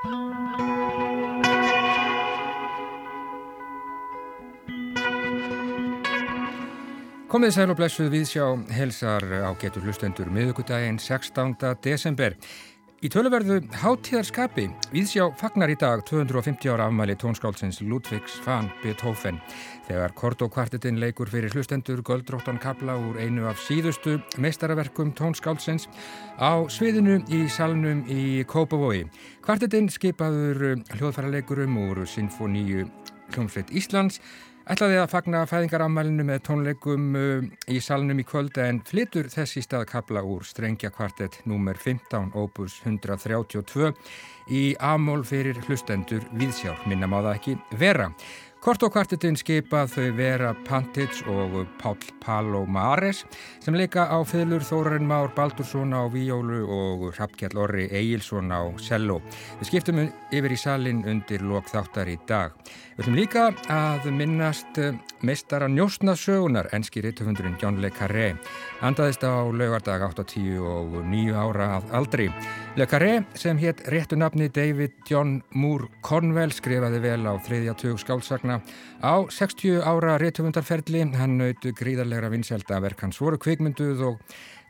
Komið sæl og blessuð við sjá helsar á getur hlustendur miðugudaginn 16. desember. Í töluverðu hátíðarskapi viðsjá fagnar í dag 250 ára afmæli tónskálsins Ludvigs van Beethoven þegar Kortokvartetinn leikur fyrir hlustendur Göldróttan Kabla úr einu af síðustu meistaraverkum tónskálsins á sviðinu í salnum í Kópavogi. Kvartetinn skipaður hljóðfæraleikurum úr Sinfoníu hljómsveit Íslands ætlaði að fagna fæðingaramælinu með tónleikum uh, í salnum í kvölda en flytur þessi stað kapla úr strengja kvartett nr. 15 opus 132 í amól fyrir hlustendur viðsjár, minna má það ekki vera. Kortokvartetinn skipað þau vera Pantits og Pál Palomares sem leika á fylgur Þórarinn Már Baldursson á víjólu og Hrafkjall Orri Egilson á cello. Við skiptum yfir í salin undir lok þáttar í dag. Við ætlum líka að minnast meistara njósnasögunar enski rittufundurin John Le Carré. Andaðist á laugardag 8-10 og 9 ára að aldri. Le Carré sem hétt réttu nafni David John Moore Cornwell skrifaði vel á þriðja tug skálsagna á 60 ára rittufundarferli. Hann nautu gríðarlegra vinselda verk hans voru kvikmynduð og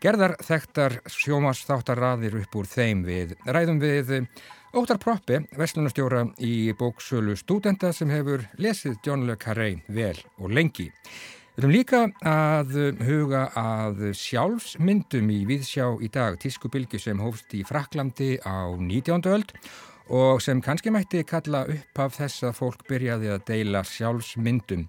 gerðar þekktar sjómasþáttarraðir upp úr þeim við ræðum við Óttar Proppi, vestlunarstjóra í bóksölu Studenta sem hefur lesið John Le Carré vel og lengi. Við höfum líka að huga að sjálfsmyndum í viðsjá í dag tískubilgi sem hófst í Fraklandi á 19. öld og sem kannski mætti kalla upp af þess að fólk byrjaði að deila sjálfsmyndum.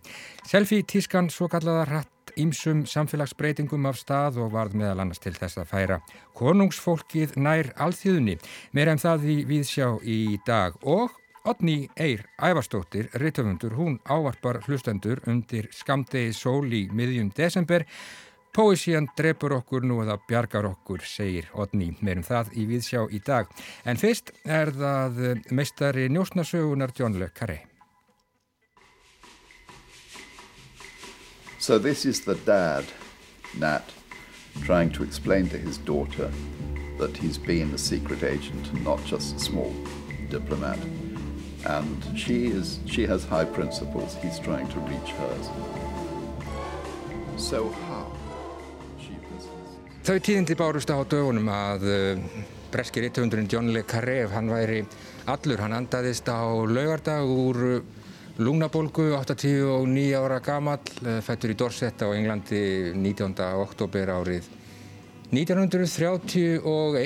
Selfie tískan svo kallaða hratt ímsum samfélagsbreytingum af stað og varð meðal annars til þess að færa konungsfólkið nær alþjóðunni. Meira en það við viðsjá í dag og Odni Eir Ævarstóttir, rittöfundur, hún ávarpar hlustendur undir skamdegi sól í miðjum desember. Póesían drefur okkur nú eða bjargar okkur, segir Odni. Meirum það í viðsjá í dag. En fyrst er það meistari njósnasögunar John Le Carré. So this is the dad, Nat, trying to explain to his daughter that he's been a secret agent not just a small diplomat. And she is she has high principles. He's trying to reach hers. So. Þau tíðindi bárust á dögunum að uh, breski rittöfundurinn John Le Carré, hann væri allur, hann andaðist á laugardag úr uh, lungnabólgu, 89 ára gamall, fættur í Dorset á Englandi 19. oktober árið 1931 og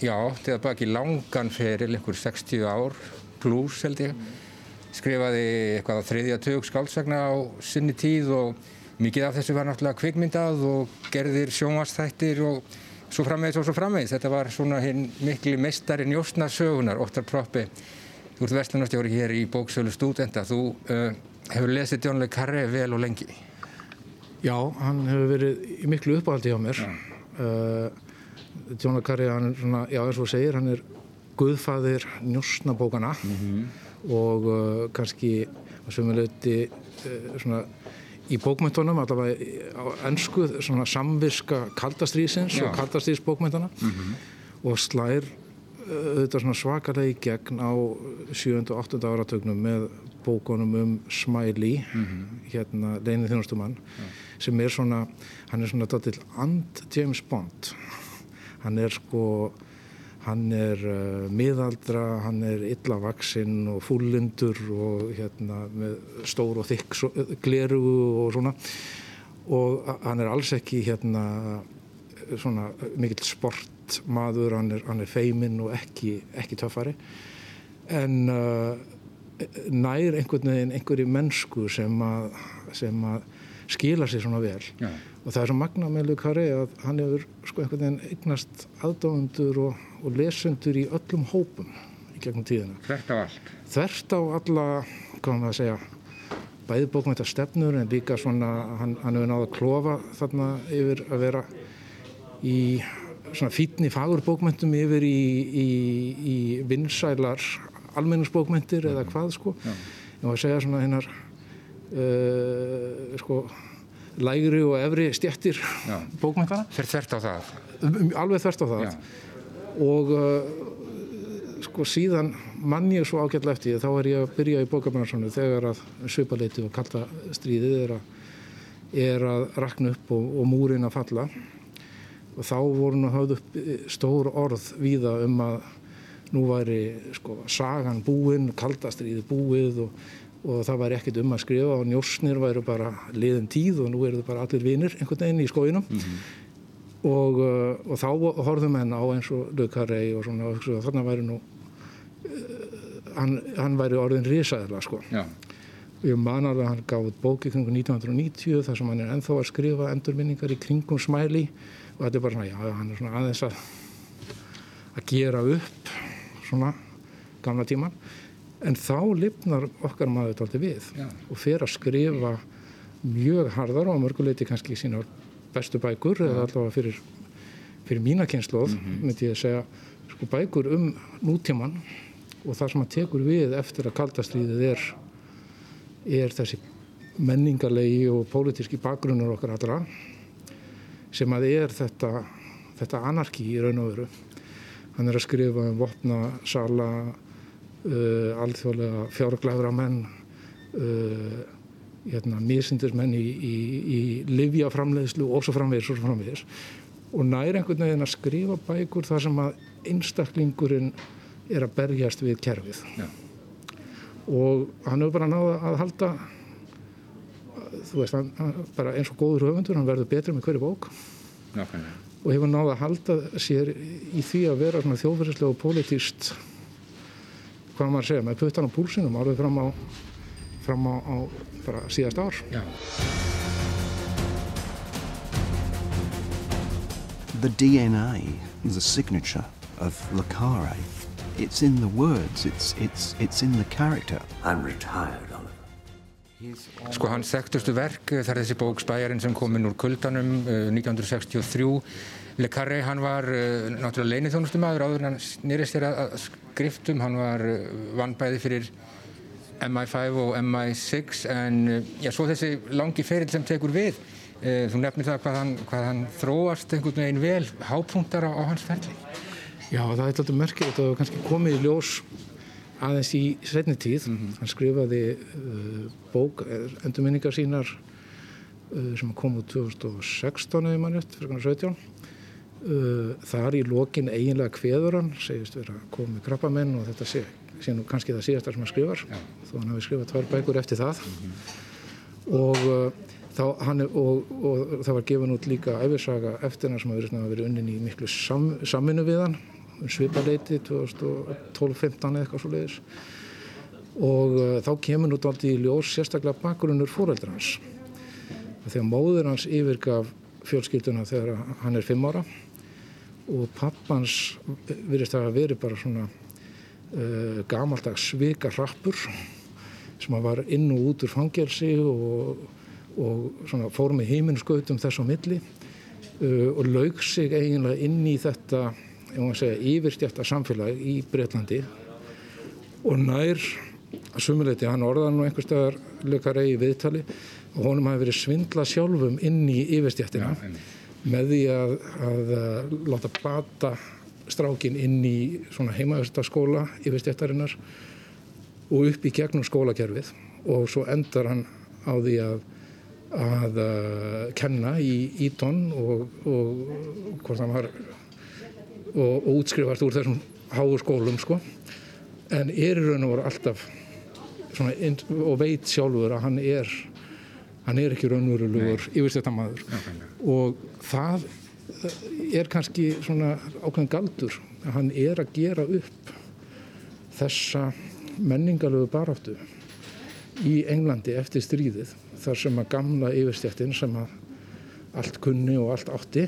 já, þegar baki langan feril, einhver 60 ár pluss held ég, skrifaði eitthvað á þriðja tök skálsagna á sinni tíð og mikið af þessu var náttúrulega kvikmyndað og gerðir sjónvastættir og svo framvegis og svo framvegis. Þetta var svona hinn miklu meistari njósnarsögunar, Óttar Proppi. Þú ert vestlunarstjóri hér í bóksölu Studenta. Þú uh, hefur lesið John Le Carré vel og lengi. Já, hann hefur verið í miklu uppáhaldi hjá mér. Uh, John Le Carré, hann er svona, já eins og segir, hann er guðfæðir njósnabókana og uh, kannski að sömuleyti svona í bókmyndunum, allavega á ennsku, svona samvirska kaldastrýsins og kaldastrýsbókmyndana og slær auðvitað svona svakalega í gegn á 7. og 8. áratögnum með bókunum um Smiley hérna Leinið þjónustumann sem er svona, hann er svona til and James Bond hann er sko hann er uh, miðaldra, hann er illavaksinn og fúllindur og hérna með stór og þykk so, gleru og svona. Og hann er alls ekki hérna svona mikill sportmaður, hann er, er feiminn og ekki, ekki töffari. En uh, nær einhvern veginn einhverju mennsku sem að, sem að skila sér svona vel. Já. og það er svo magna með Lukari að hann hefur sko einhvern veginn eignast aðdáðundur og, og lesendur í öllum hópum í gegnum tíðina Þvert á allt. þvert á alla, hvað maður að segja bæði bókmænta stefnur en líka svona, hann, hann hefur náða að klofa þarna yfir að vera í svona fítni fagurbókmæntum yfir í, í, í vinsælar almenningsbókmæntir eða hvað sko ég var að segja svona hinnar uh, sko lægri og efri stjettir Já. bókmæntana þvert á það. alveg þvert á það Já. Og uh, sko síðan mann ég svo ágætlega eftir þá er ég að byrja í bókabrannsonu þegar að svipaleiti og kalda stríðið er að, er að rakna upp og, og múrin að falla og þá voru nú hafð upp stór orð víða um að nú væri sko sagan búinn, kaldastriði búið og, og það væri ekkert um að skrifa og njósnir væri bara liðin tíð og nú eru það bara allir vinir einhvern veginn í skóinum mm -hmm. Og, uh, og þá horfðum henn á eins og Lukarei og svona og þannig væri nú uh, hann, hann væri orðin risaðila sko Já. Ég man alveg að hann gáði bóki kring 1990 þar sem hann er enþá að skrifa endurminningar í kringum smæli og þetta er bara svona, já, hann er svona aðeins að að gera upp svona gamla tíman en þá lifnar okkar maður tólti við Já. og fer að skrifa mjög hardar og mörguleiti kannski sína bestu bækur eða allavega fyrir, fyrir mína kynnslóð mm -hmm. myndi ég að segja sko, bækur um nútíman og það sem að tekur við eftir að kaldastriðið er er þessi menningarlegi og pólitíski bakgrunnar okkar allra sem að er þetta þetta anarki í raun og veru hann er að skrifa um vopnasala uh, alþjóðlega fjárglæðra menn uh, hérna, mísindismenn í, í, í livjaframleiðslu og svo framvegis og svo framvegis og næri einhvern veginn að skrifa bækur þar sem að einstaklingurinn er að berjast við kerfið. Já. og hann hefur bara náða að halda þú veist, hann, bara eins og góður höfundur hann verður betur með hverju bók. Nákvæmlega og hefur náða að halda sér í því að vera þjóðverðislega og politíst hvað maður segja, með puttan á púlsinum árið fram á, fram á, á bara síðast ár Já. The DNA, the signature of Le Carre it's in the words, it's, it's, it's in the character I'm retired Sko hans þekktustu verk, eh, það er þessi bók Spæjarinn sem kom inn úr kuldanum uh, 1963. Le Carré, hann var uh, náttúrulega leinithónustumæður áður en hann nýrist þér að skriftum. Hann var uh, vannbæði fyrir MI5 og MI6 en já, svo þessi langi ferill sem tekur við. Þú nefnir það hvað hann, hvað hann þróast einhvern veginn vel, hápunktar á, á hans ferli. Já, það er alltaf merkilegt að það kannski komið í ljós aðeins í setni tíð mm -hmm. hann skrifaði uh, bók eh, endurminningar sínar uh, sem kom úr 2016 eða mann eftir, fyrir 17 uh, þar í lokin eiginlega kveður hann, segist verið að með krabbamenn og þetta sé, sé nú kannski það síðast sem hann skrifar, ja. þó hann hafi skrifað tvær bækur eftir það mm -hmm. og uh, þá hann og, og, og það var gefin út líka æfirsaga eftir hann sem hafi verið unnin í miklu sam, saminu við hann svipaleiti 2012-15 eða eitthvað svo leiðis og uh, þá kemur nút aldrei í ljós sérstaklega bakgrunnur fóreldra hans þegar móður hans yfirgaf fjölskylduna þegar hann er 5 ára og pappans virðist að veri bara svona uh, gamaldags svika hrappur sem var inn og út úr fangelsi og, og svona fór með heiminskautum þess á milli uh, og laug sig eiginlega inn í þetta yfirstjæfta samfélag í Breitlandi og nær sumuleiti, hann orðaði nú einhver staðar lökara í viðtali og honum hafi verið svindla sjálfum inn í yfirstjæftina ja, með því að, að, að láta plata strákin inn í svona heimaverstaskóla yfirstjæftarinnar og upp í gegnum skólakerfið. Og svo endar hann á því að að uh, kenna í Ítón og, og og, og útskrifast úr þessum háu skólum sko. En er í raun og voru alltaf svona, og veit sjálfur að hann er hann er ekki raunverulegur yfirstættamæður og það er kannski svona ákveðin galdur að hann er að gera upp þessa menningalögu baráttu í Englandi eftir stríðið þar sem að gamla yfirstættin sem að allt kunni og allt átti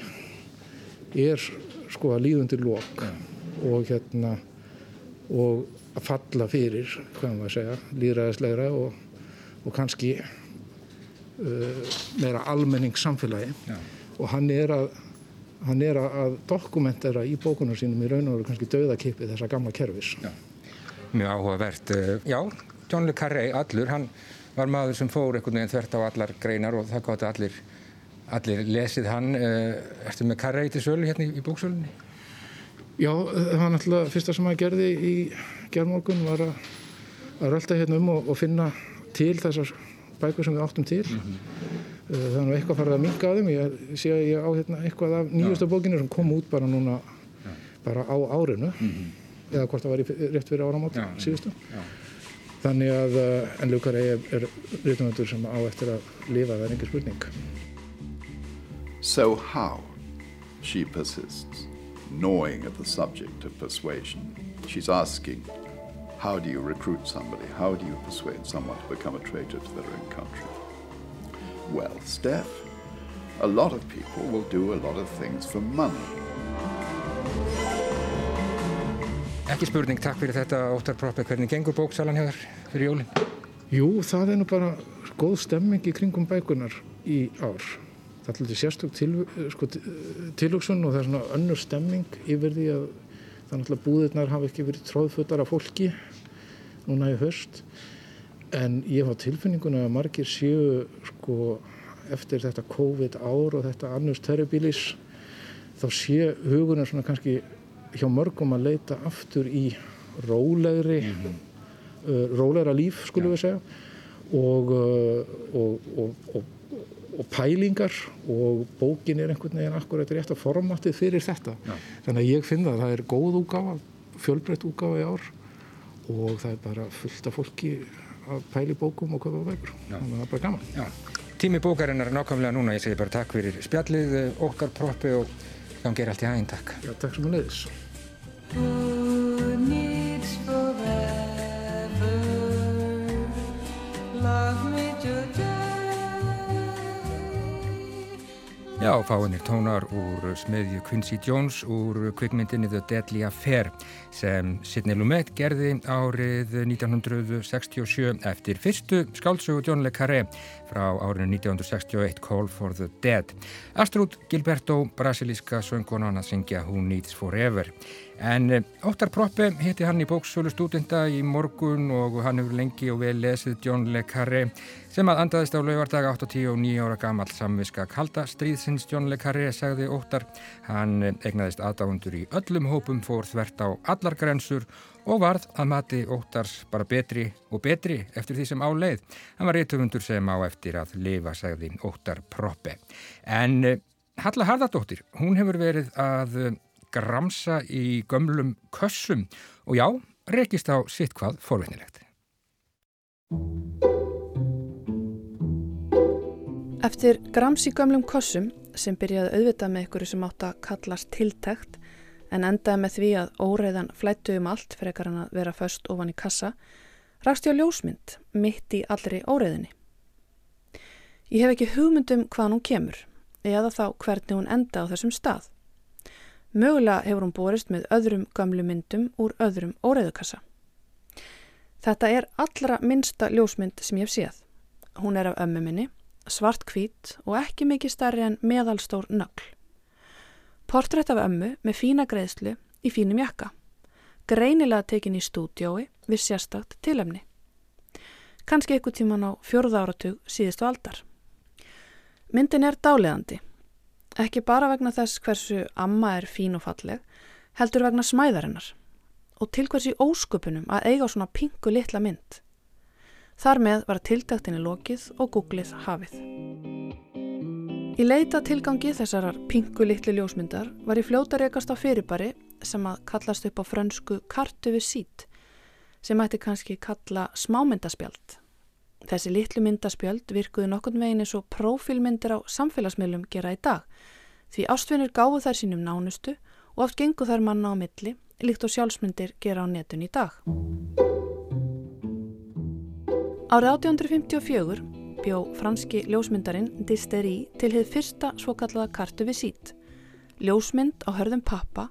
er sko að líðundir lók og hérna og að falla fyrir, hvað maður segja, líðræðislegra og, og kannski uh, meira almenning samfélagi Já. og hann er að hann er að dokumentera í bókunum sínum í raun og veru kannski dauðakipi þessa gamla kervis. Já. Mjög áhugavert. Uh, já, John le Carré, allur, hann var maður sem fór einhvern veginn þvert á allar greinar og það gátti allir, allir lesið hann. Uh, ertu með Carré til sölu hérna í, bóksölunni? Já, það var náttúrulega fyrsta sem að gerði í gerðmorgun var að, að rölda hérna um og, og finna til þessar bækur sem við áttum til. Mm -hmm. Það er nú eitthvað farið að minga á þeim. Ég sé að ég á hérna eitthvað af nýjustu bókinu sem kom út bara núna Já. bara á árinu. Mm -hmm. Eða hvort það var í, rétt fyrir áramátt síðustu. Já. Þannig að uh, en Lukar er, er rítumöndur sem á eftir að lifa, það er engin spurning. So how she persists, gnawing at the subject of persuasion. She's asking, how do you recruit somebody? How do you persuade someone to become a traitor to their own country? Well, Steph, a lot of people will do a lot of things for money. Ekki spurning, takk fyrir þetta Óttar Proppi, hvernig gengur bóksalan hér fyrir jólinn? Jú, það er nú bara góð stemming í kringum bækunar í ár. Það er alltaf sérstök til, sko, tilugsun og það er svona önnur stemming yfir því að það er alltaf búðirnar hafa ekki verið tróðfuttar af fólki núna í höst. En ég hafa tilfinninguna að margir séu sko eftir þetta COVID ár og þetta annars terribilis þá sé hugurinn svona kannski hjá mörgum að leita aftur í rólegri mm -hmm. uh, rólegra líf skulum ja. við segja og, uh, og, og, og pælingar og bókin er einhvern veginn akkurat rétt að formatið fyrir þetta ja. þannig að ég finna að það er góð úgáfa fjölbreytt úgáfa í ár og það er bara fullt af fólki að pæli bókum og köpa bækur. Þannig að það er bara gaman. Tími bókarinnar er nákvæmlega núna, ég segi bara takk fyrir spjallið, okkar proppi og gangið er allt í hæginn, takk. Já, takk sem að leiðis Já, fáinir tónar úr smiðju Quincy Jones úr kvikmyndinni The Deadly Affair sem Sidney Lumet gerði árið 1967 eftir fyrstu skálsögu John le Carré frá árinu 1961 Call for the Dead. Astrud Gilberto, brasilíska söngkonan að syngja Who Needs Forever. En eh, Óttar Proppe hitti hann í bóksölu stúdenda í morgun og hann hefur lengi og vel lesið John le Carré sem að andaðist á laugardag 89 ára gammal samviska kalda stríðsins John le Carré segði Óttar. Hann eh, egnaðist aðdáðundur í öllum hópum, fór þvert á allar grensur og varð að mati Óttars bara betri og betri eftir því sem á leið. Hann var réttufundur sem á eftir að lifa, segði Óttar Proppe. En eh, Halla Harðardóttir, hún hefur verið að gramsa í gömlum kössum og já, rekist á sitt hvað forvinnilegt. Eftir grams í gömlum kössum sem byrjaði auðvitað með ykkur sem átt að kallast tiltækt en endaði með því að óreiðan flættu um allt fyrir ekkar hann að vera först ofan í kassa, rakst ég á ljósmynd mitt í allri óreiðinni. Ég hef ekki hugmyndum hvaðan hún kemur eða þá hvernig hún enda á þessum stað. Mögulega hefur hún borist með öðrum gamlu myndum úr öðrum óreiðukassa. Þetta er allra minsta ljósmynd sem ég hef séð. Hún er af ömmu minni, svart kvít og ekki mikið starri en meðalstór nögl. Portrætt af ömmu með fína greiðslu í fínum jakka. Greinilega tekin í stúdjói við sérstakt tilemni. Kanski eitthvað tíman á fjörða áratug síðustu aldar. Myndin er dáleðandi Ekki bara vegna þess hversu amma er fín og falleg, heldur vegna smæðarinnar og til hversi ósköpunum að eiga svona pingu litla mynd. Þar með var tiltaktinni lokið og googlið hafið. Í leita tilgangi þessarar pingu litli ljósmyndar var í fljóta rekast á fyrirbari sem að kallast upp á frönsku kartu við sít sem ætti kannski kalla smámyndaspjald. Þessi litlu myndaspjöld virkuði nokkurn veginn eins og prófílmyndir á samfélagsmiðlum gera í dag því ástfinnir gáðu þær sínum nánustu og oft gengu þær manna á milli líkt og sjálfsmyndir gera á netun í dag. Árið 1854 bjó franski ljósmyndarinn Disteri til hefð fyrsta svokallaða kartu við sít. Ljósmynd á hörðum pappa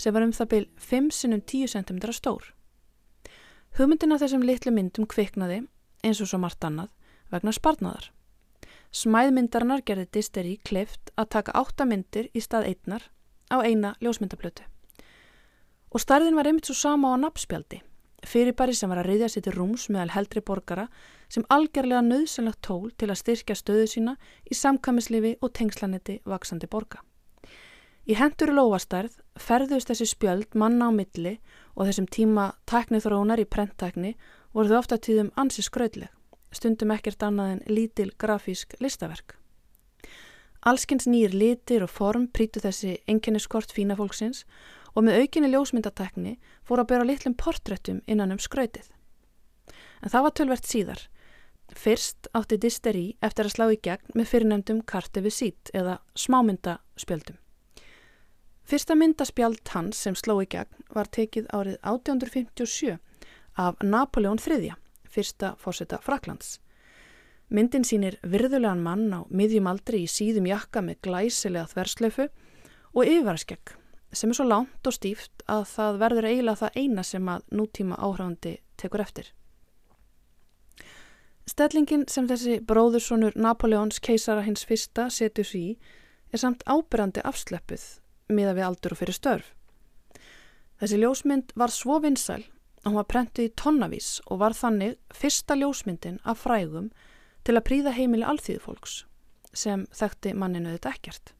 sem var um það byl 5 sinum 10 cm stór. Hugmyndina þessum litlu myndum kviknaði eins og svo margt annað, vegna sparnaðar. Smæðmyndarinnar gerði Disteri kleift að taka átta myndir í stað einnar á eina ljósmyndablötu. Og starðin var einmitt svo sama á nafnspjaldi, fyrirbæri sem var að reyðja sér til rúms meðal heldri borgara sem algjörlega nöðsynlegt tól til að styrkja stöðu sína í samkvæmislifi og tengslanetti vaksandi borga. Í hendur lófastærð ferðust þessi spjöld manna á milli og þessum tíma tæknithrónar í prenttækni voru þau ofta tíðum ansi skraudleg, stundum ekkert annað en lítil grafísk listaverk. Allskins nýjir litir og form prítu þessi enginniskort fína fólksins og með aukinni ljósmyndatækni fór að bera litlum portréttum innan um skrautið. En það var tölvert síðar. Fyrst átti Disteri eftir að slá í gegn með fyrirnefndum karti við sít eða smámyndaspjöldum. Fyrsta myndaspjald hans sem sló í gegn var tekið árið 1857 af Napoleon III, fyrsta fórseta Fraklands. Myndin sínir virðulegan mann á miðjum aldri í síðum jakka með glæsilega þverslöfu og yfirvaraskegg sem er svo lánt og stíft að það verður eiginlega það eina sem að nútíma áhrifandi tekur eftir. Stellingin sem þessi bróðursonur Napoleons keisara hins fyrsta setur því er samt ábyrrandi afsleppuð miða við aldur og fyrir störf. Þessi ljósmynd var svo vinsæl hún var prentið í tonnavís og var þannig fyrsta ljósmyndin af frægum til að príða heimili alþýðfólks sem þekkti manninu þetta ekkert.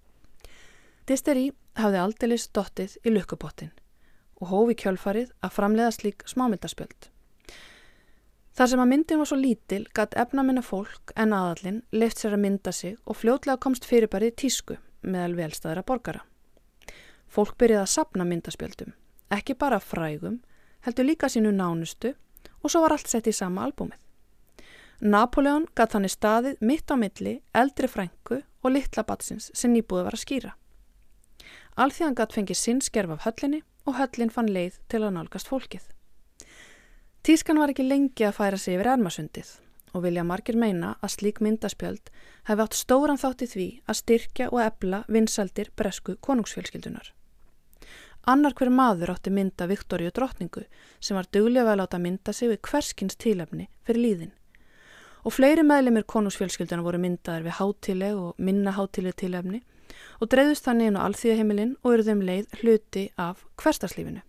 Disteri hafði aldeilis dottið í lukkupottin og hófi kjölfarið að framleiða slík smámyndaspjöld. Þar sem að myndin var svo lítil gatt efnaminna fólk en aðallin leift sér að mynda sig og fljótlega komst fyrirbærið tísku meðal velstaðara borgara. Fólk byrjaði að sapna myndaspjöldum, ekki bara frægum, heldur líka sínu nánustu og svo var allt sett í sama albúmið. Napoleon gatt þannig staðið mitt á milli, eldri frængu og litla batsins sem nýbúið var að skýra. Alþjóðan gatt fengið sinn skerf af höllinni og höllin fann leið til að nálgast fólkið. Tískan var ekki lengi að færa sig yfir ermasundið og vilja margir meina að slík myndaspjöld hefði átt stóran þátt í því að styrkja og ebla vinsaldir bresku konungsfjölskyldunar. Annar hver maður átti mynda Viktoríu drottningu sem var duglega að mynda sig við hverskins tílefni fyrir líðin. Og fleiri meðlemið konungsfjölskylduna voru myndaðir við hátileg og minna hátileg tílefni og dreyðust þannig inn á alþýðaheimilinn og eru þeim leið hluti af hverstarslífinu.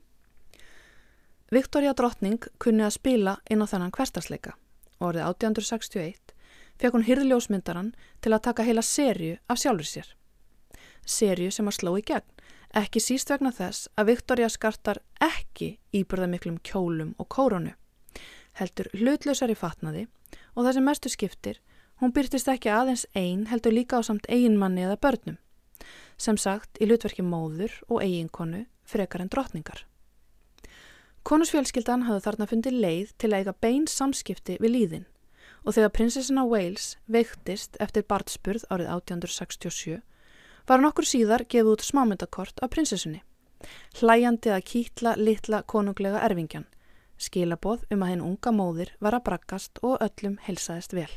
Viktoria drottning kunni að spila inn á þennan hverstarsleika og orðið 1861 fekk hún hyrðljósmyndaran til að taka heila serju af sjálfur sér. Serju sem að sló í gegn, ekki síst vegna þess að Viktoria skartar ekki íbörðamiklum kjólum og kórunu. Heldur hlutlausar í fatnaði og það sem mestu skiptir, hún byrtist ekki aðeins einn heldur líka á samt eiginmanni eða börnum. Sem sagt í hlutverki móður og eiginkonu frekar en drottningar. Konusfjölskyldan hafði þarna fundið leið til að eiga bein samskipti við líðin og þegar prinsessina Wales veiktist eftir bartspurð árið 1867 var nokkur síðar gefið út smámyndakort af prinsessunni. Hlæjandi að kýtla litla konunglega erfingjan, skilaboð um að henn unga móðir var að brakkast og öllum helsaðist vel.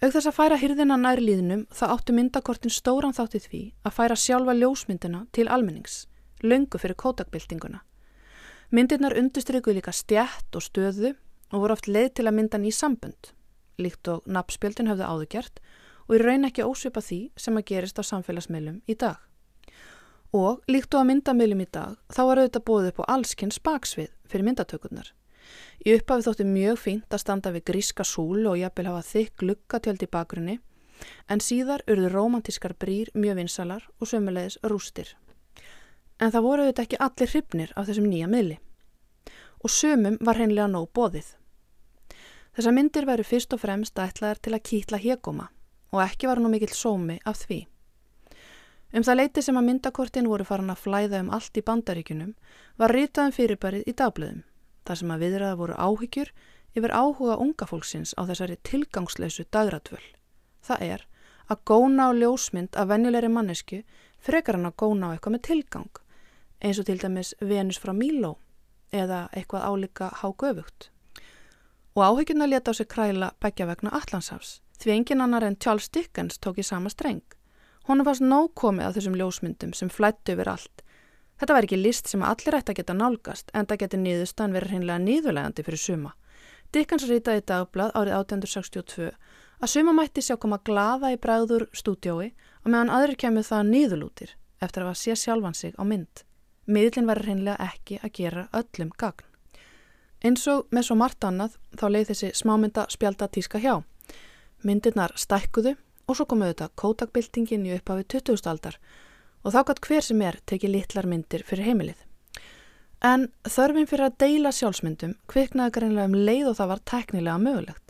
Aug þess að færa hyrðina nær líðnum þá áttu myndakortin stóran þáttið því að færa sjálfa ljósmyndina til almennings, löngu fyrir kótakbyltinguna Myndirnar undustryggu líka stjætt og stöðu og voru oft leið til að mynda ný sambund, líkt og nabbspjöldin höfðu áðugjart og í raun ekki ósvipa því sem að gerist á samfélagsmiðlum í dag. Og líkt og að myndamiðlum í dag þá var auðvitað bóðið upp á allskinn spaksvið fyrir myndatökurnar. Í upphafi þótti mjög fínt að standa við gríska súl og jafnvel hafa þykk lukkatjöld í bakgrunni en síðar urðu romantískar brýr mjög vinsalar og sömulegis rústir. En það voru auðvitað ekki allir hrifnir af þessum nýja miðli. Og sömum var hreinlega nóg bóðið. Þessar myndir væru fyrst og fremst ætlaðar til að kýtla hegóma og ekki var nú mikill sómi af því. Um það leiti sem að myndakortin voru farin að flæða um allt í bandaríkunum var ritaðum fyrirbærið í dagblöðum, þar sem að viðraða voru áhyggjur yfir áhuga unga fólksins á þessari tilgangsleysu dagratvöl. Það er að góna á ljósmynd af venjulegri mannesku frekar hann að góna á eitthvað með tilgang eins og til dæmis Venus frá Míló eða eitthvað álika hágöfugt. Og áhyggjuna leta á sig kræla begja vegna Allandsafs því engin annar en Charles Dickens tók í sama streng. Hún fannst nóg komið af þessum ljósmyndum sem flættu yfir allt. Þetta var ekki list sem allir ætti að geta nálgast en það geti nýðustan verið hreinlega nýðulegandi fyrir suma. Dickens rýtaði dagblad árið 1862 að suma mætti sjá koma glaða í bræður stúdjói og meðan aðrir kemur það nýðulútir eftir að sé sjálfan sig á mynd miðlinn verður hreinlega ekki að gera öllum gagn. Eins og með svo margt annað þá leið þessi smámynda spjálta tíska hjá. Myndirnar stækkuðu og svo komuðu þetta kótakbyltingin í upphafi 20. aldar og þá gott hver sem er tekið litlar myndir fyrir heimilið. En þörfin fyrir að deila sjálfsmyndum kviknaði greinlega um leið og það var teknilega mögulegt.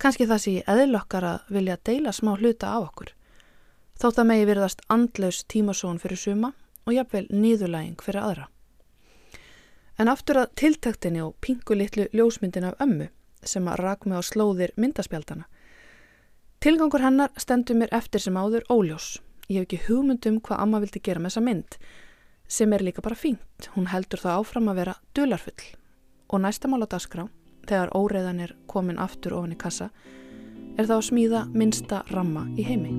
Kanski það sé eðlokkar að vilja deila smá hluta á okkur. Þótt að megi virðast andlaus tímasón fyrir suma og jafnvel nýðulæging fyrir aðra. En aftur að tiltaktinni og pingu litlu ljósmyndin af ömmu sem að rak með á slóðir myndaspjaldana. Tilgangur hennar stendur mér eftir sem áður óljós. Ég hef ekki hugmyndum hvað amma vildi gera með þessa mynd sem er líka bara fínt. Hún heldur það áfram að vera dularfull. Og næsta mál á dagskrá, þegar óreiðan er komin aftur ofan í kassa, er það að smíða minsta ramma í heimi.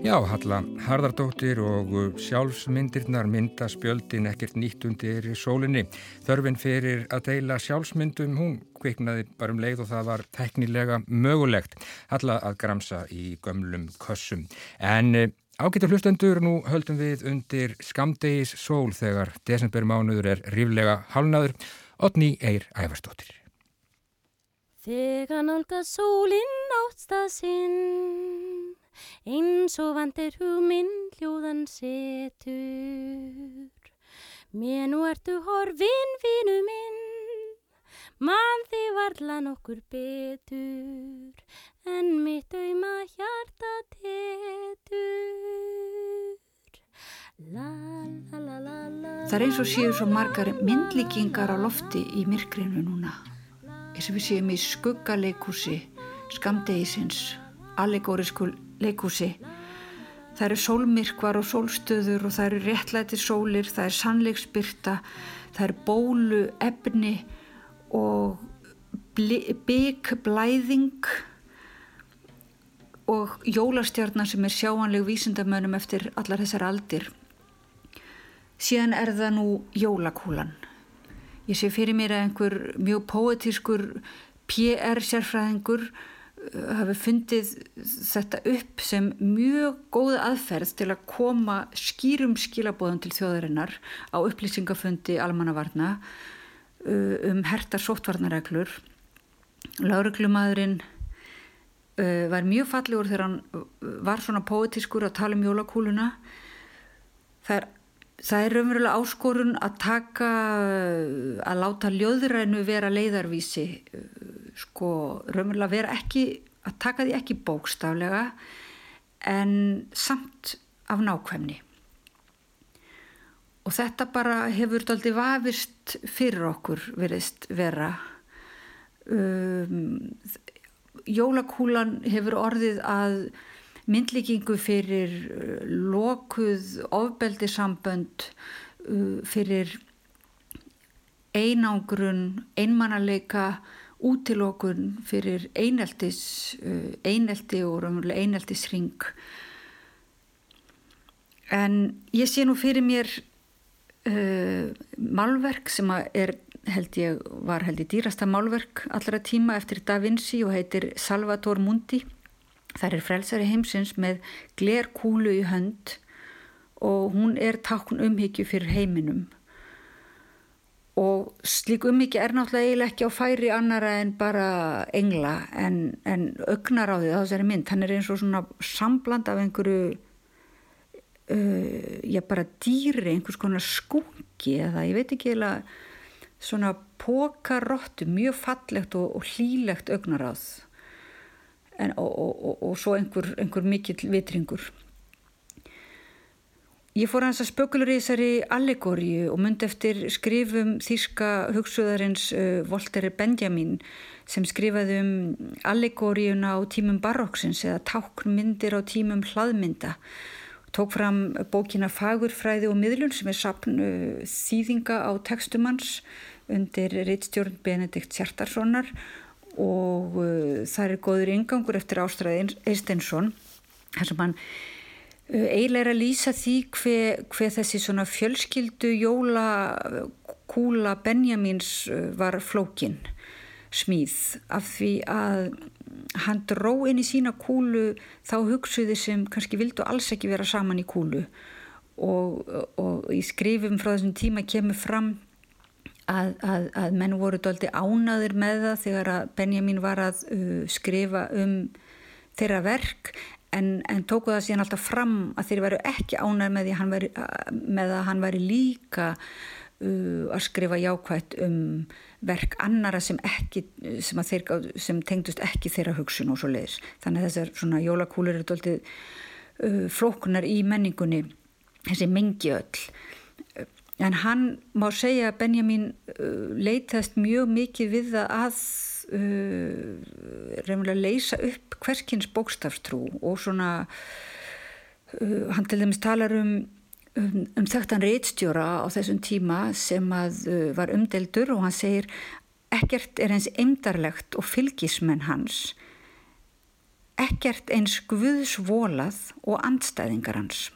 Já, Halla Harðardóttir og sjálfsmyndirnar mynda spjöldin ekkert nýtt undir sólinni. Þörfin fyrir að deila sjálfsmyndum, hún kviknaði bara um leið og það var teknilega mögulegt. Halla að gramsa í gömlum kössum. En eh, ágættur hlustendur, nú höldum við undir skamdegis sól þegar desembermánuður er ríflega halnaður. Otni Eir Ævarstóttir. Þegar nálga sólinn áttstað sinn eins og vandir hugminn hljóðan setur. Mér nú ertu horfin, vinu minn, mann þið varla nokkur betur, en mitt auðma hjarta tetur. Það er eins og séu svo margar myndlíkingar á lofti í myrkrinu núna. Eins og við séum í skuggaleikúsi, skamdegisins, allegórisku leikúsi. Það eru sólmyrkvar og sólstöður og það eru réttlæti sólir, það er sannleiksbyrta, það eru bólu, efni og bygg, blæðing og jólastjarnar sem er sjáanleg vísindamönnum eftir allar þessar aldir. Síðan er það nú jólakúlan. Ég sé fyrir mér að einhver mjög póetískur PR sérfræðingur Uh, hafi fundið þetta upp sem mjög góða aðferð til að koma skýrum skilabóðum til þjóðarinnar á upplýsingafundi almannavarna uh, um hertar sóttvarnareglur. Láreglumadurinn uh, var mjög fallegur þegar hann var svona póetískur að tala um jólakúluna. Það er Það er raunverulega áskorun að taka, að láta ljóðrænu vera leiðarvísi, sko raunverulega vera ekki, að taka því ekki bókstaflega en samt af nákvæmni. Og þetta bara hefur aldrei vafist fyrir okkur veriðst vera. Um, jólakúlan hefur orðið að myndlíkingu fyrir uh, lokuð ofbeldisambönd uh, fyrir einangrun, einmannaleika útilokun fyrir eineltis uh, einelti og eineltisring en ég sé nú fyrir mér uh, málverk sem er held ég var held ég dýrasta málverk allra tíma eftir Da Vinci og heitir Salvator Mundi Það er frelsari heimsins með glerkúlu í hönd og hún er takn umhyggju fyrir heiminum. Og slík umhyggja er náttúrulega ekki á færi annara en bara engla en, en ögnar á því á þessari mynd. Hann er eins og svona sambland af einhverju, uh, já bara dýri, einhvers konar skúki eða ég veit ekki eða svona pókarottu, mjög fallegt og, og hlílegt ögnar á en, og, og, og svo einhver, einhver mikill vitringur. Ég fór hans að spökulur í þessari allegóriu og myndi eftir skrifum þýska hugsuðarins uh, Volter Benjamin sem skrifaði um allegóriuna á tímum baróksins eða táknmyndir á tímum hlaðmynda. Tók fram bókina Fagurfræði og miðlun sem er sapn uh, þýðinga á textumanns undir reittstjórn Benedikt Sjartarssonar og uh, það er góður yngangur eftir Ástræði Eistensson þar sem hann eiginlega er að lýsa því hver, hver þessi svona fjölskyldu jóla kúla Benjamins uh, var flókin smíð. Af því að hann dró inn í sína kúlu þá hugsuði sem kannski vildu alls ekki vera saman í kúlu. Og, og í skrifum frá þessum tíma kemur fram að, að, að menn voru doldi ánaður með það þegar að Benjamin var að uh, skrifa um þeirra verk en, en tóku það síðan alltaf fram að þeir veru ekki ánaður með, veri, með að hann væri líka uh, að skrifa jákvægt um verk annara sem, ekki, sem, þeir, sem tengdust ekki þeirra hugsun og svo leiðis. Þannig að þessar svona jólakúlur eru doldið uh, flókunar í menningunni, þessi mengi öll. En hann má segja að Benjamin uh, leitast mjög mikið við það að uh, leysa upp hverskins bókstafstrú og svona uh, hann til dæmis talar um, um, um þekktan reitstjóra á þessum tíma sem að uh, var umdeldur og hann segir ekkert er eins eindarlegt og fylgismenn hans. Ekkert eins guðsvolað og andstæðingar hans.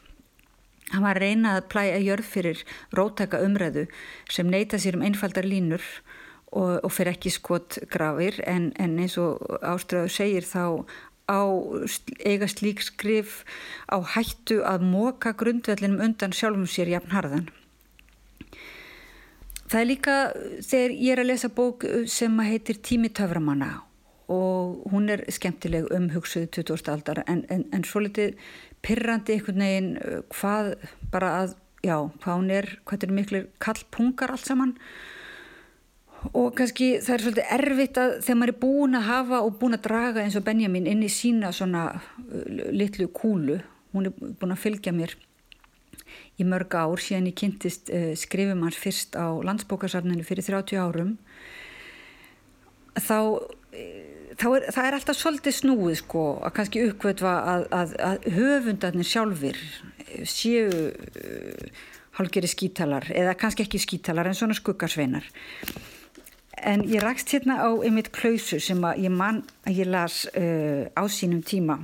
Hann var reynað að plæja jörð fyrir rótaka umræðu sem neyta sér um einfaldar línur og, og fyrir ekki skot grafir en, en eins og Áströður segir þá á eiga slík skrif á hættu að móka grundvellinum undan sjálfum sér jafn harðan. Það er líka þegar ég er að lesa bók sem heitir Tími töframanna og hún er skemmtileg um hugsuðu 20. aldar en, en, en svo litið pyrrandi einhvern veginn uh, hvað bara að, já, hvað hún er hvað er miklu kallpungar allt saman og kannski það er svolítið erfitt að þegar maður er búin að hafa og búin að draga eins og Benjamin inn í sína svona uh, litlu kúlu, hún er búin að fylgja mér í mörg ár síðan ég kynntist uh, skrifum hans fyrst á landsbókarsarninu fyrir 30 árum þá er, það er alltaf svolítið snúið sko að kannski uppkvötva að, að, að höfundarnir sjálfur séu uh, hálgeri skítalar eða kannski ekki skítalar en svona skuggarsveinar en ég rækst hérna á einmitt klausu sem að ég mann að ég las uh, á sínum tíma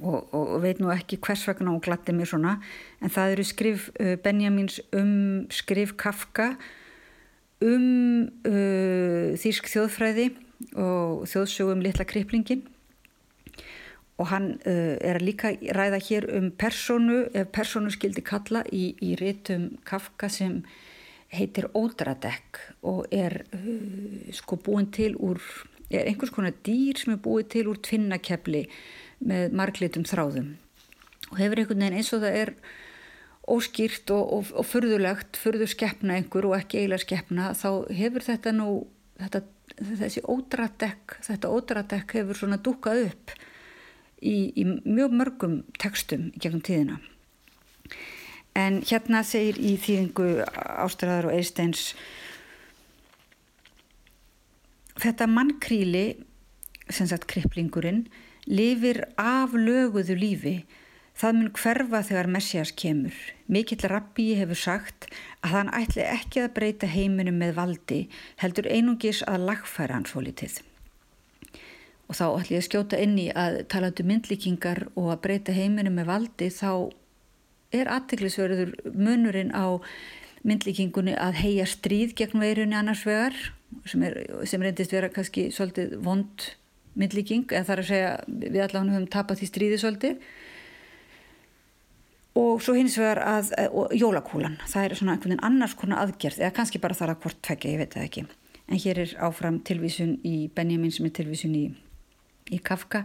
og, og, veit nú ekki hvers vegna og glatti mér svona en það eru skrif uh, Benjamins um skrif Kafka um uh, þýrsk þjóðfræði og þjóðsögum litla kriplingin og hann er að líka ræða hér um personu, ef personu skildi kalla í, í réttum Kafka sem heitir Ódradekk og er uh, sko búin til úr, er einhvers konar dýr sem er búin til úr tvinnakepli með marglitum þráðum og hefur einhvern veginn eins og það er óskýrt og, og, og fyrðulegt, fyrður skeppna einhver og ekki eiginlega skeppna þá hefur þetta nú þetta þessi ódradekk, þetta ódradekk hefur svona dúkað upp í, í mjög mörgum tekstum gegnum tíðina. En hérna segir í þýðingu Ástræðar og Eisteins þetta mannkríli, sem sagt kriplingurinn, lifir af löguðu lífi Það mun hverfa þegar Messias kemur. Mikill rabbi hefur sagt að hann ætli ekki að breyta heiminum með valdi, heldur einungis að lagfæra hann svo litið. Og þá ætli ég að skjóta inn í að tala um myndlíkingar og að breyta heiminum með valdi, þá er aðtiklisverður munurinn á myndlíkingunni að heia stríð gegn veirunni annars vegar, sem, er, sem reyndist vera kannski svolítið vond myndlíking, en það er að segja við allavega höfum tapat því stríði svolítið, og svo hins vegar að jólakúlan, það er svona einhvern veginn annars konar aðgerð, eða kannski bara þar að hvort tvekja, ég veit það ekki, en hér er áfram tilvísun í Benjamin sem er tilvísun í, í Kafka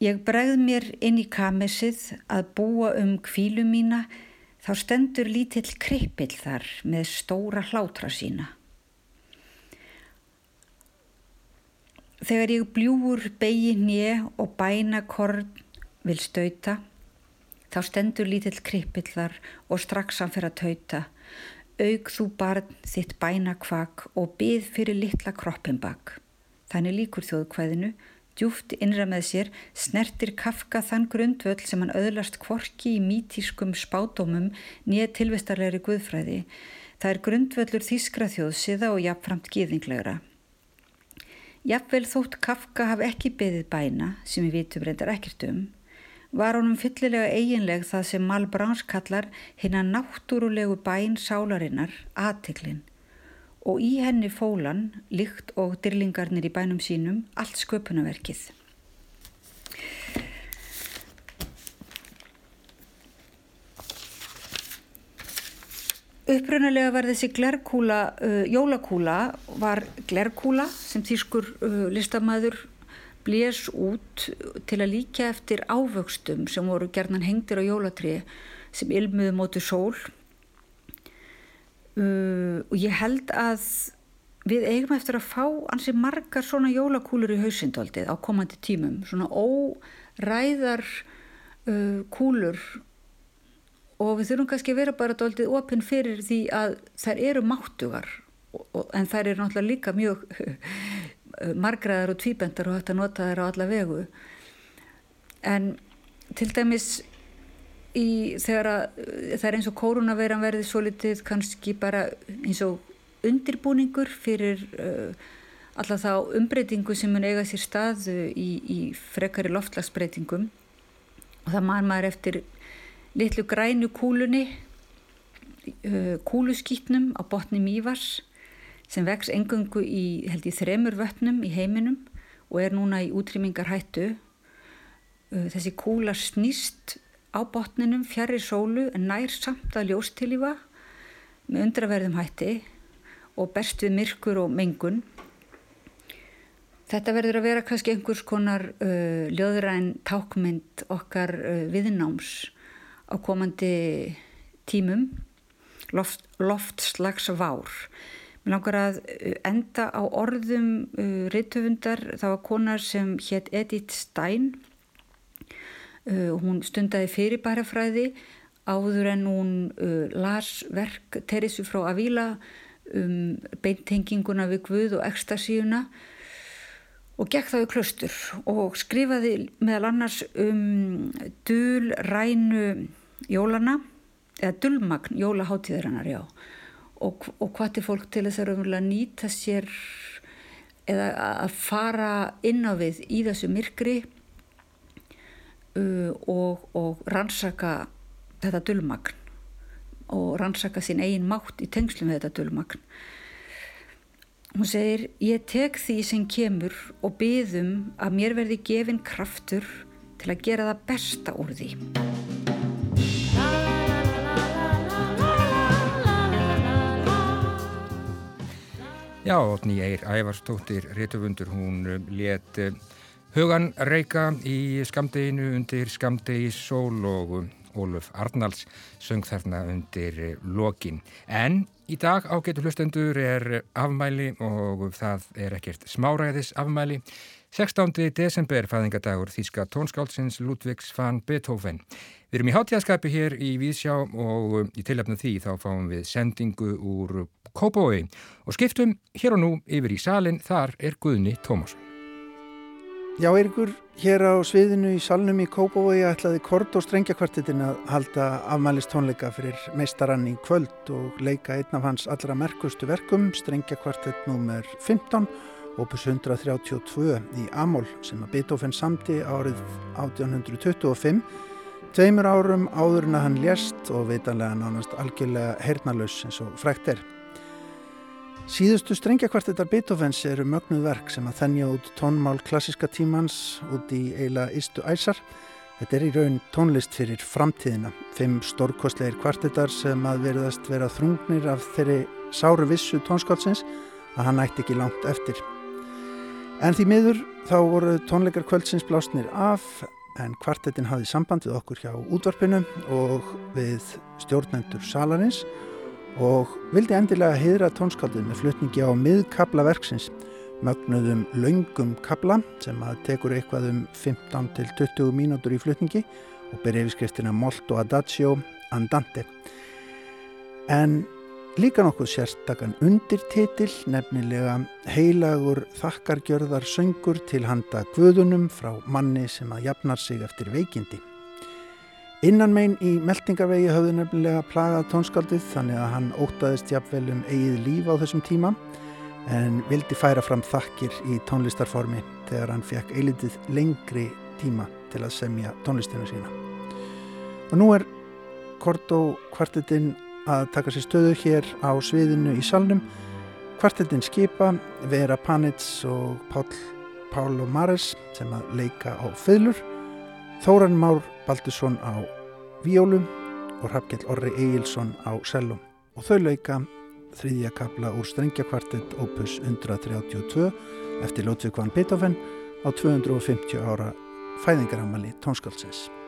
ég bregð mér inn í kamessið að búa um kvílu mína þá stendur lítill kripill þar með stóra hlátra sína þegar ég bljúur begi nýja og bæna korn vil stauta Þá stendur lítill krippill þar og strax hann fyrir að tauta. Aug þú barn þitt bæna kvak og byð fyrir litla kroppin bak. Þannig líkur þjóðkvæðinu, djúft innra með sér, snertir kafka þann grundvöld sem hann öðlast kvorki í mítískum spátumum nýja tilvistarleiri guðfræði. Það er grundvöldur þískra þjóðsiða og jafnframt gíðinglegra. Jafnvel þótt kafka hafi ekki byðið bæna, sem við vitum reyndar ekkert um, var honum fyllilega eiginleg það sem Mal Brans kallar hinn að náttúrulegu bæn sálarinnar, aðtiklinn, og í henni fólan, líkt og dyrlingarnir í bænum sínum, allt sköpunaverkið. Upprunalega var þessi glerkúla, uh, jólakúla var glerkúla sem þýskur uh, listamæður blés út til að líka eftir ávöxtum sem voru gerðan hengtir á jólatri sem ilmuðu mótu sól uh, og ég held að við eigum eftir að fá ansi margar svona jólakúlur í hausindaldið á komandi tímum, svona óræðar uh, kúlur. Og við þurfum kannski að vera bara doldið opinn fyrir því að þær eru máttugar. En þær eru náttúrulega líka mjög margraðar og tvíbendar og hægt að nota þær á alla vegu. En til dæmis í þegar að það er eins og kórunaveiran verði svo litið kannski bara eins og undirbúningur fyrir uh, alla þá umbreytingu sem mun eiga sér stað í, í frekari loftlagsbreytingum og það man maður eftir litlu grænu kúlunni uh, kúluskýtnum á botni mývars sem vex engungu í held í þremur vötnum í heiminum og er núna í útrýmingar hættu uh, þessi kúla snýst á botninum fjari sólu en nær samt að ljóstilífa með undraverðum hætti og berst við myrkur og mengun. Þetta verður að vera kannski einhvers konar uh, ljóðræn tákmynd okkar uh, viðnáms á komandi tímum. Loft, loftslags vár. Mér langar að uh, enda á orðum uh, reytöfundar, það var konar sem hétt Edith Stein hún stundaði fyrirbærafræði áður en hún uh, las verk Teresu frá Avila um beintenginguna við Guð og ekstasíuna og gekk það við klöstur og skrifaði meðal annars um dul rænu jólana eða dulmagn jólaháttíðarinnar já. Og, og hvað til fólk til þess að nýta sér eða að fara inn á við í þessu myrkri og, og rannsaka þetta dulmagn og rannsaka sín eigin mátt í tengslu með þetta dulmagn. Hún segir ég tek því sem kemur og byðum að mér verði gefin kraftur til að gera það besta úr því. Já, Otni Eir Ævarstóttir Rituvundur, hún um, let uh, hugan reyka í skamdeginu undir skamdegi sól og Óluf Arnalds söng þarna undir lokin. En í dag ágetur hlustendur er afmæli og það er ekkert smáræðis afmæli. 16. desember fæðingadagur Þíska tónskáldsins Ludvigs van Beethoven. Við erum í hátíðaskapi hér í Vísjá og í tilöfnu því þá fáum við sendingu úr Kópói og skiptum hér og nú yfir í salin, þar er Guðni Tómasson. Já, Eirikur, hér á sviðinu í salnum í Kópói ætlaði Kort og Strengjakvartetin að halda afmælist tónleika fyrir meistarann í kvöld og leika einn af hans allra merkustu verkum, Strengjakvartet nr. 15, opus 132 í Amól sem að Beethoven samti árið 1825, tveimur árum áður en að hann lést og veitanlega nánast algjörlega hernalus eins og frækt er. Síðustu strengjakvartetar Beethovens eru mögnuð verk sem að þennja út tónmál klassiska tímans út í eila istu æsar. Þetta er í raun tónlist fyrir framtíðina. Fimm stórkostleir kvartetar sem að verðast vera þrungnir af þeirri sáru vissu tónskálsins að hann ætti ekki langt eftir. En því miður þá voru tónleikar kvöldsins blásnir af en kvartetin hafði samband við okkur hjá útvarpinu og við stjórnendur salarins og vildi endilega hýðra tónskaldið með flutningi á miðkabla verksins mögnuðum laungum kabla sem að tekur eitthvað um 15 til 20 mínútur í flutningi og ber yfirskriftina Molto Adagio Andante. En líka nokkuð sérstakann undirtitil nefnilega heilagur þakkargjörðar söngur til handa guðunum frá manni sem að jafnar sig eftir veikindi Innan megin í meldingarvegi höfðu nefnilega plagað tónskaldið þannig að hann ótaðist jafnvel um eigið líf á þessum tíma en vildi færa fram þakkir í tónlistarformi þegar hann fekk eilitið lengri tíma til að semja tónlistina sína. Og nú er Kortó kvartetinn að taka sér stöðu hér á sviðinu í salnum. Kvartetinn skipa Vera Panitz og Pál, Pál og Mares sem að leika á fylur. Þóran Már Baldursson á víólum og Hrafgjell Orri Egilson á sellum. og þau leika þriðja kapla úr strengjakvartett opus 132 eftir Lótsvík van Beethoven á 250 ára fæðingaramali tónskáldsins.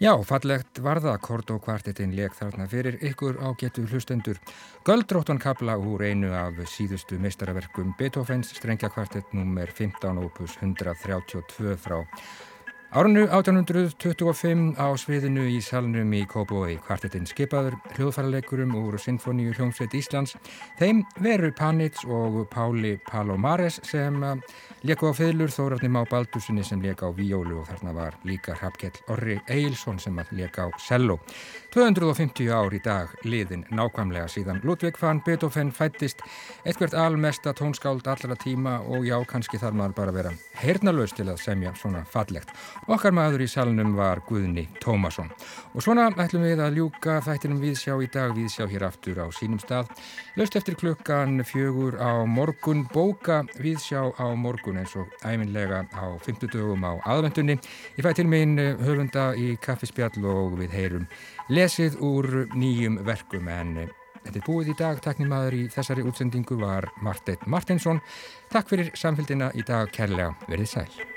Já, fallegt varða Kordo kvartetinn leik þarna fyrir ykkur á getu hlustendur. Göldróttan kabla úr einu af síðustu meistaraverkum Beethoven's strengja kvartett nr. 15 opus 132 frá Árnu 1825 á sviðinu í salnum í Kópói kvartetinn skipaður hljóðfæraleikurum úr Sinfoníu hljómsveit Íslands. Þeim veru Panits og Páli Palomares sem leku á fylur, Þórarni Má Baldursinni sem leka á víólu og þarna var líka Hrafkell Orri Eilsson sem leka á cello. 250 ár í dag liðin nákvæmlega síðan Ludvig van Beethoven fættist eitthvert almesta tónskáld allra tíma og já, kannski þarf maður bara vera heyrnalöst til að semja svona fallegt. Okkar maður í salnum var Guðni Tómasson. Og svona ætlum við að ljúka þættinum viðsjá í dag, viðsjá hér aftur á sínum stað. Laust eftir klukkan fjögur á morgun, bóka viðsjá á morgun eins og æminlega á 50 dögum á aðvendunni. Ég fæ til minn höfunda í kaffispjall og við heyrum lesið úr nýjum verkum en Þetta er búið í dag, taknimaður í þessari útsendingu var Marteit Martinsson. Takk fyrir samfélgina í dag, kærlega verið sæl.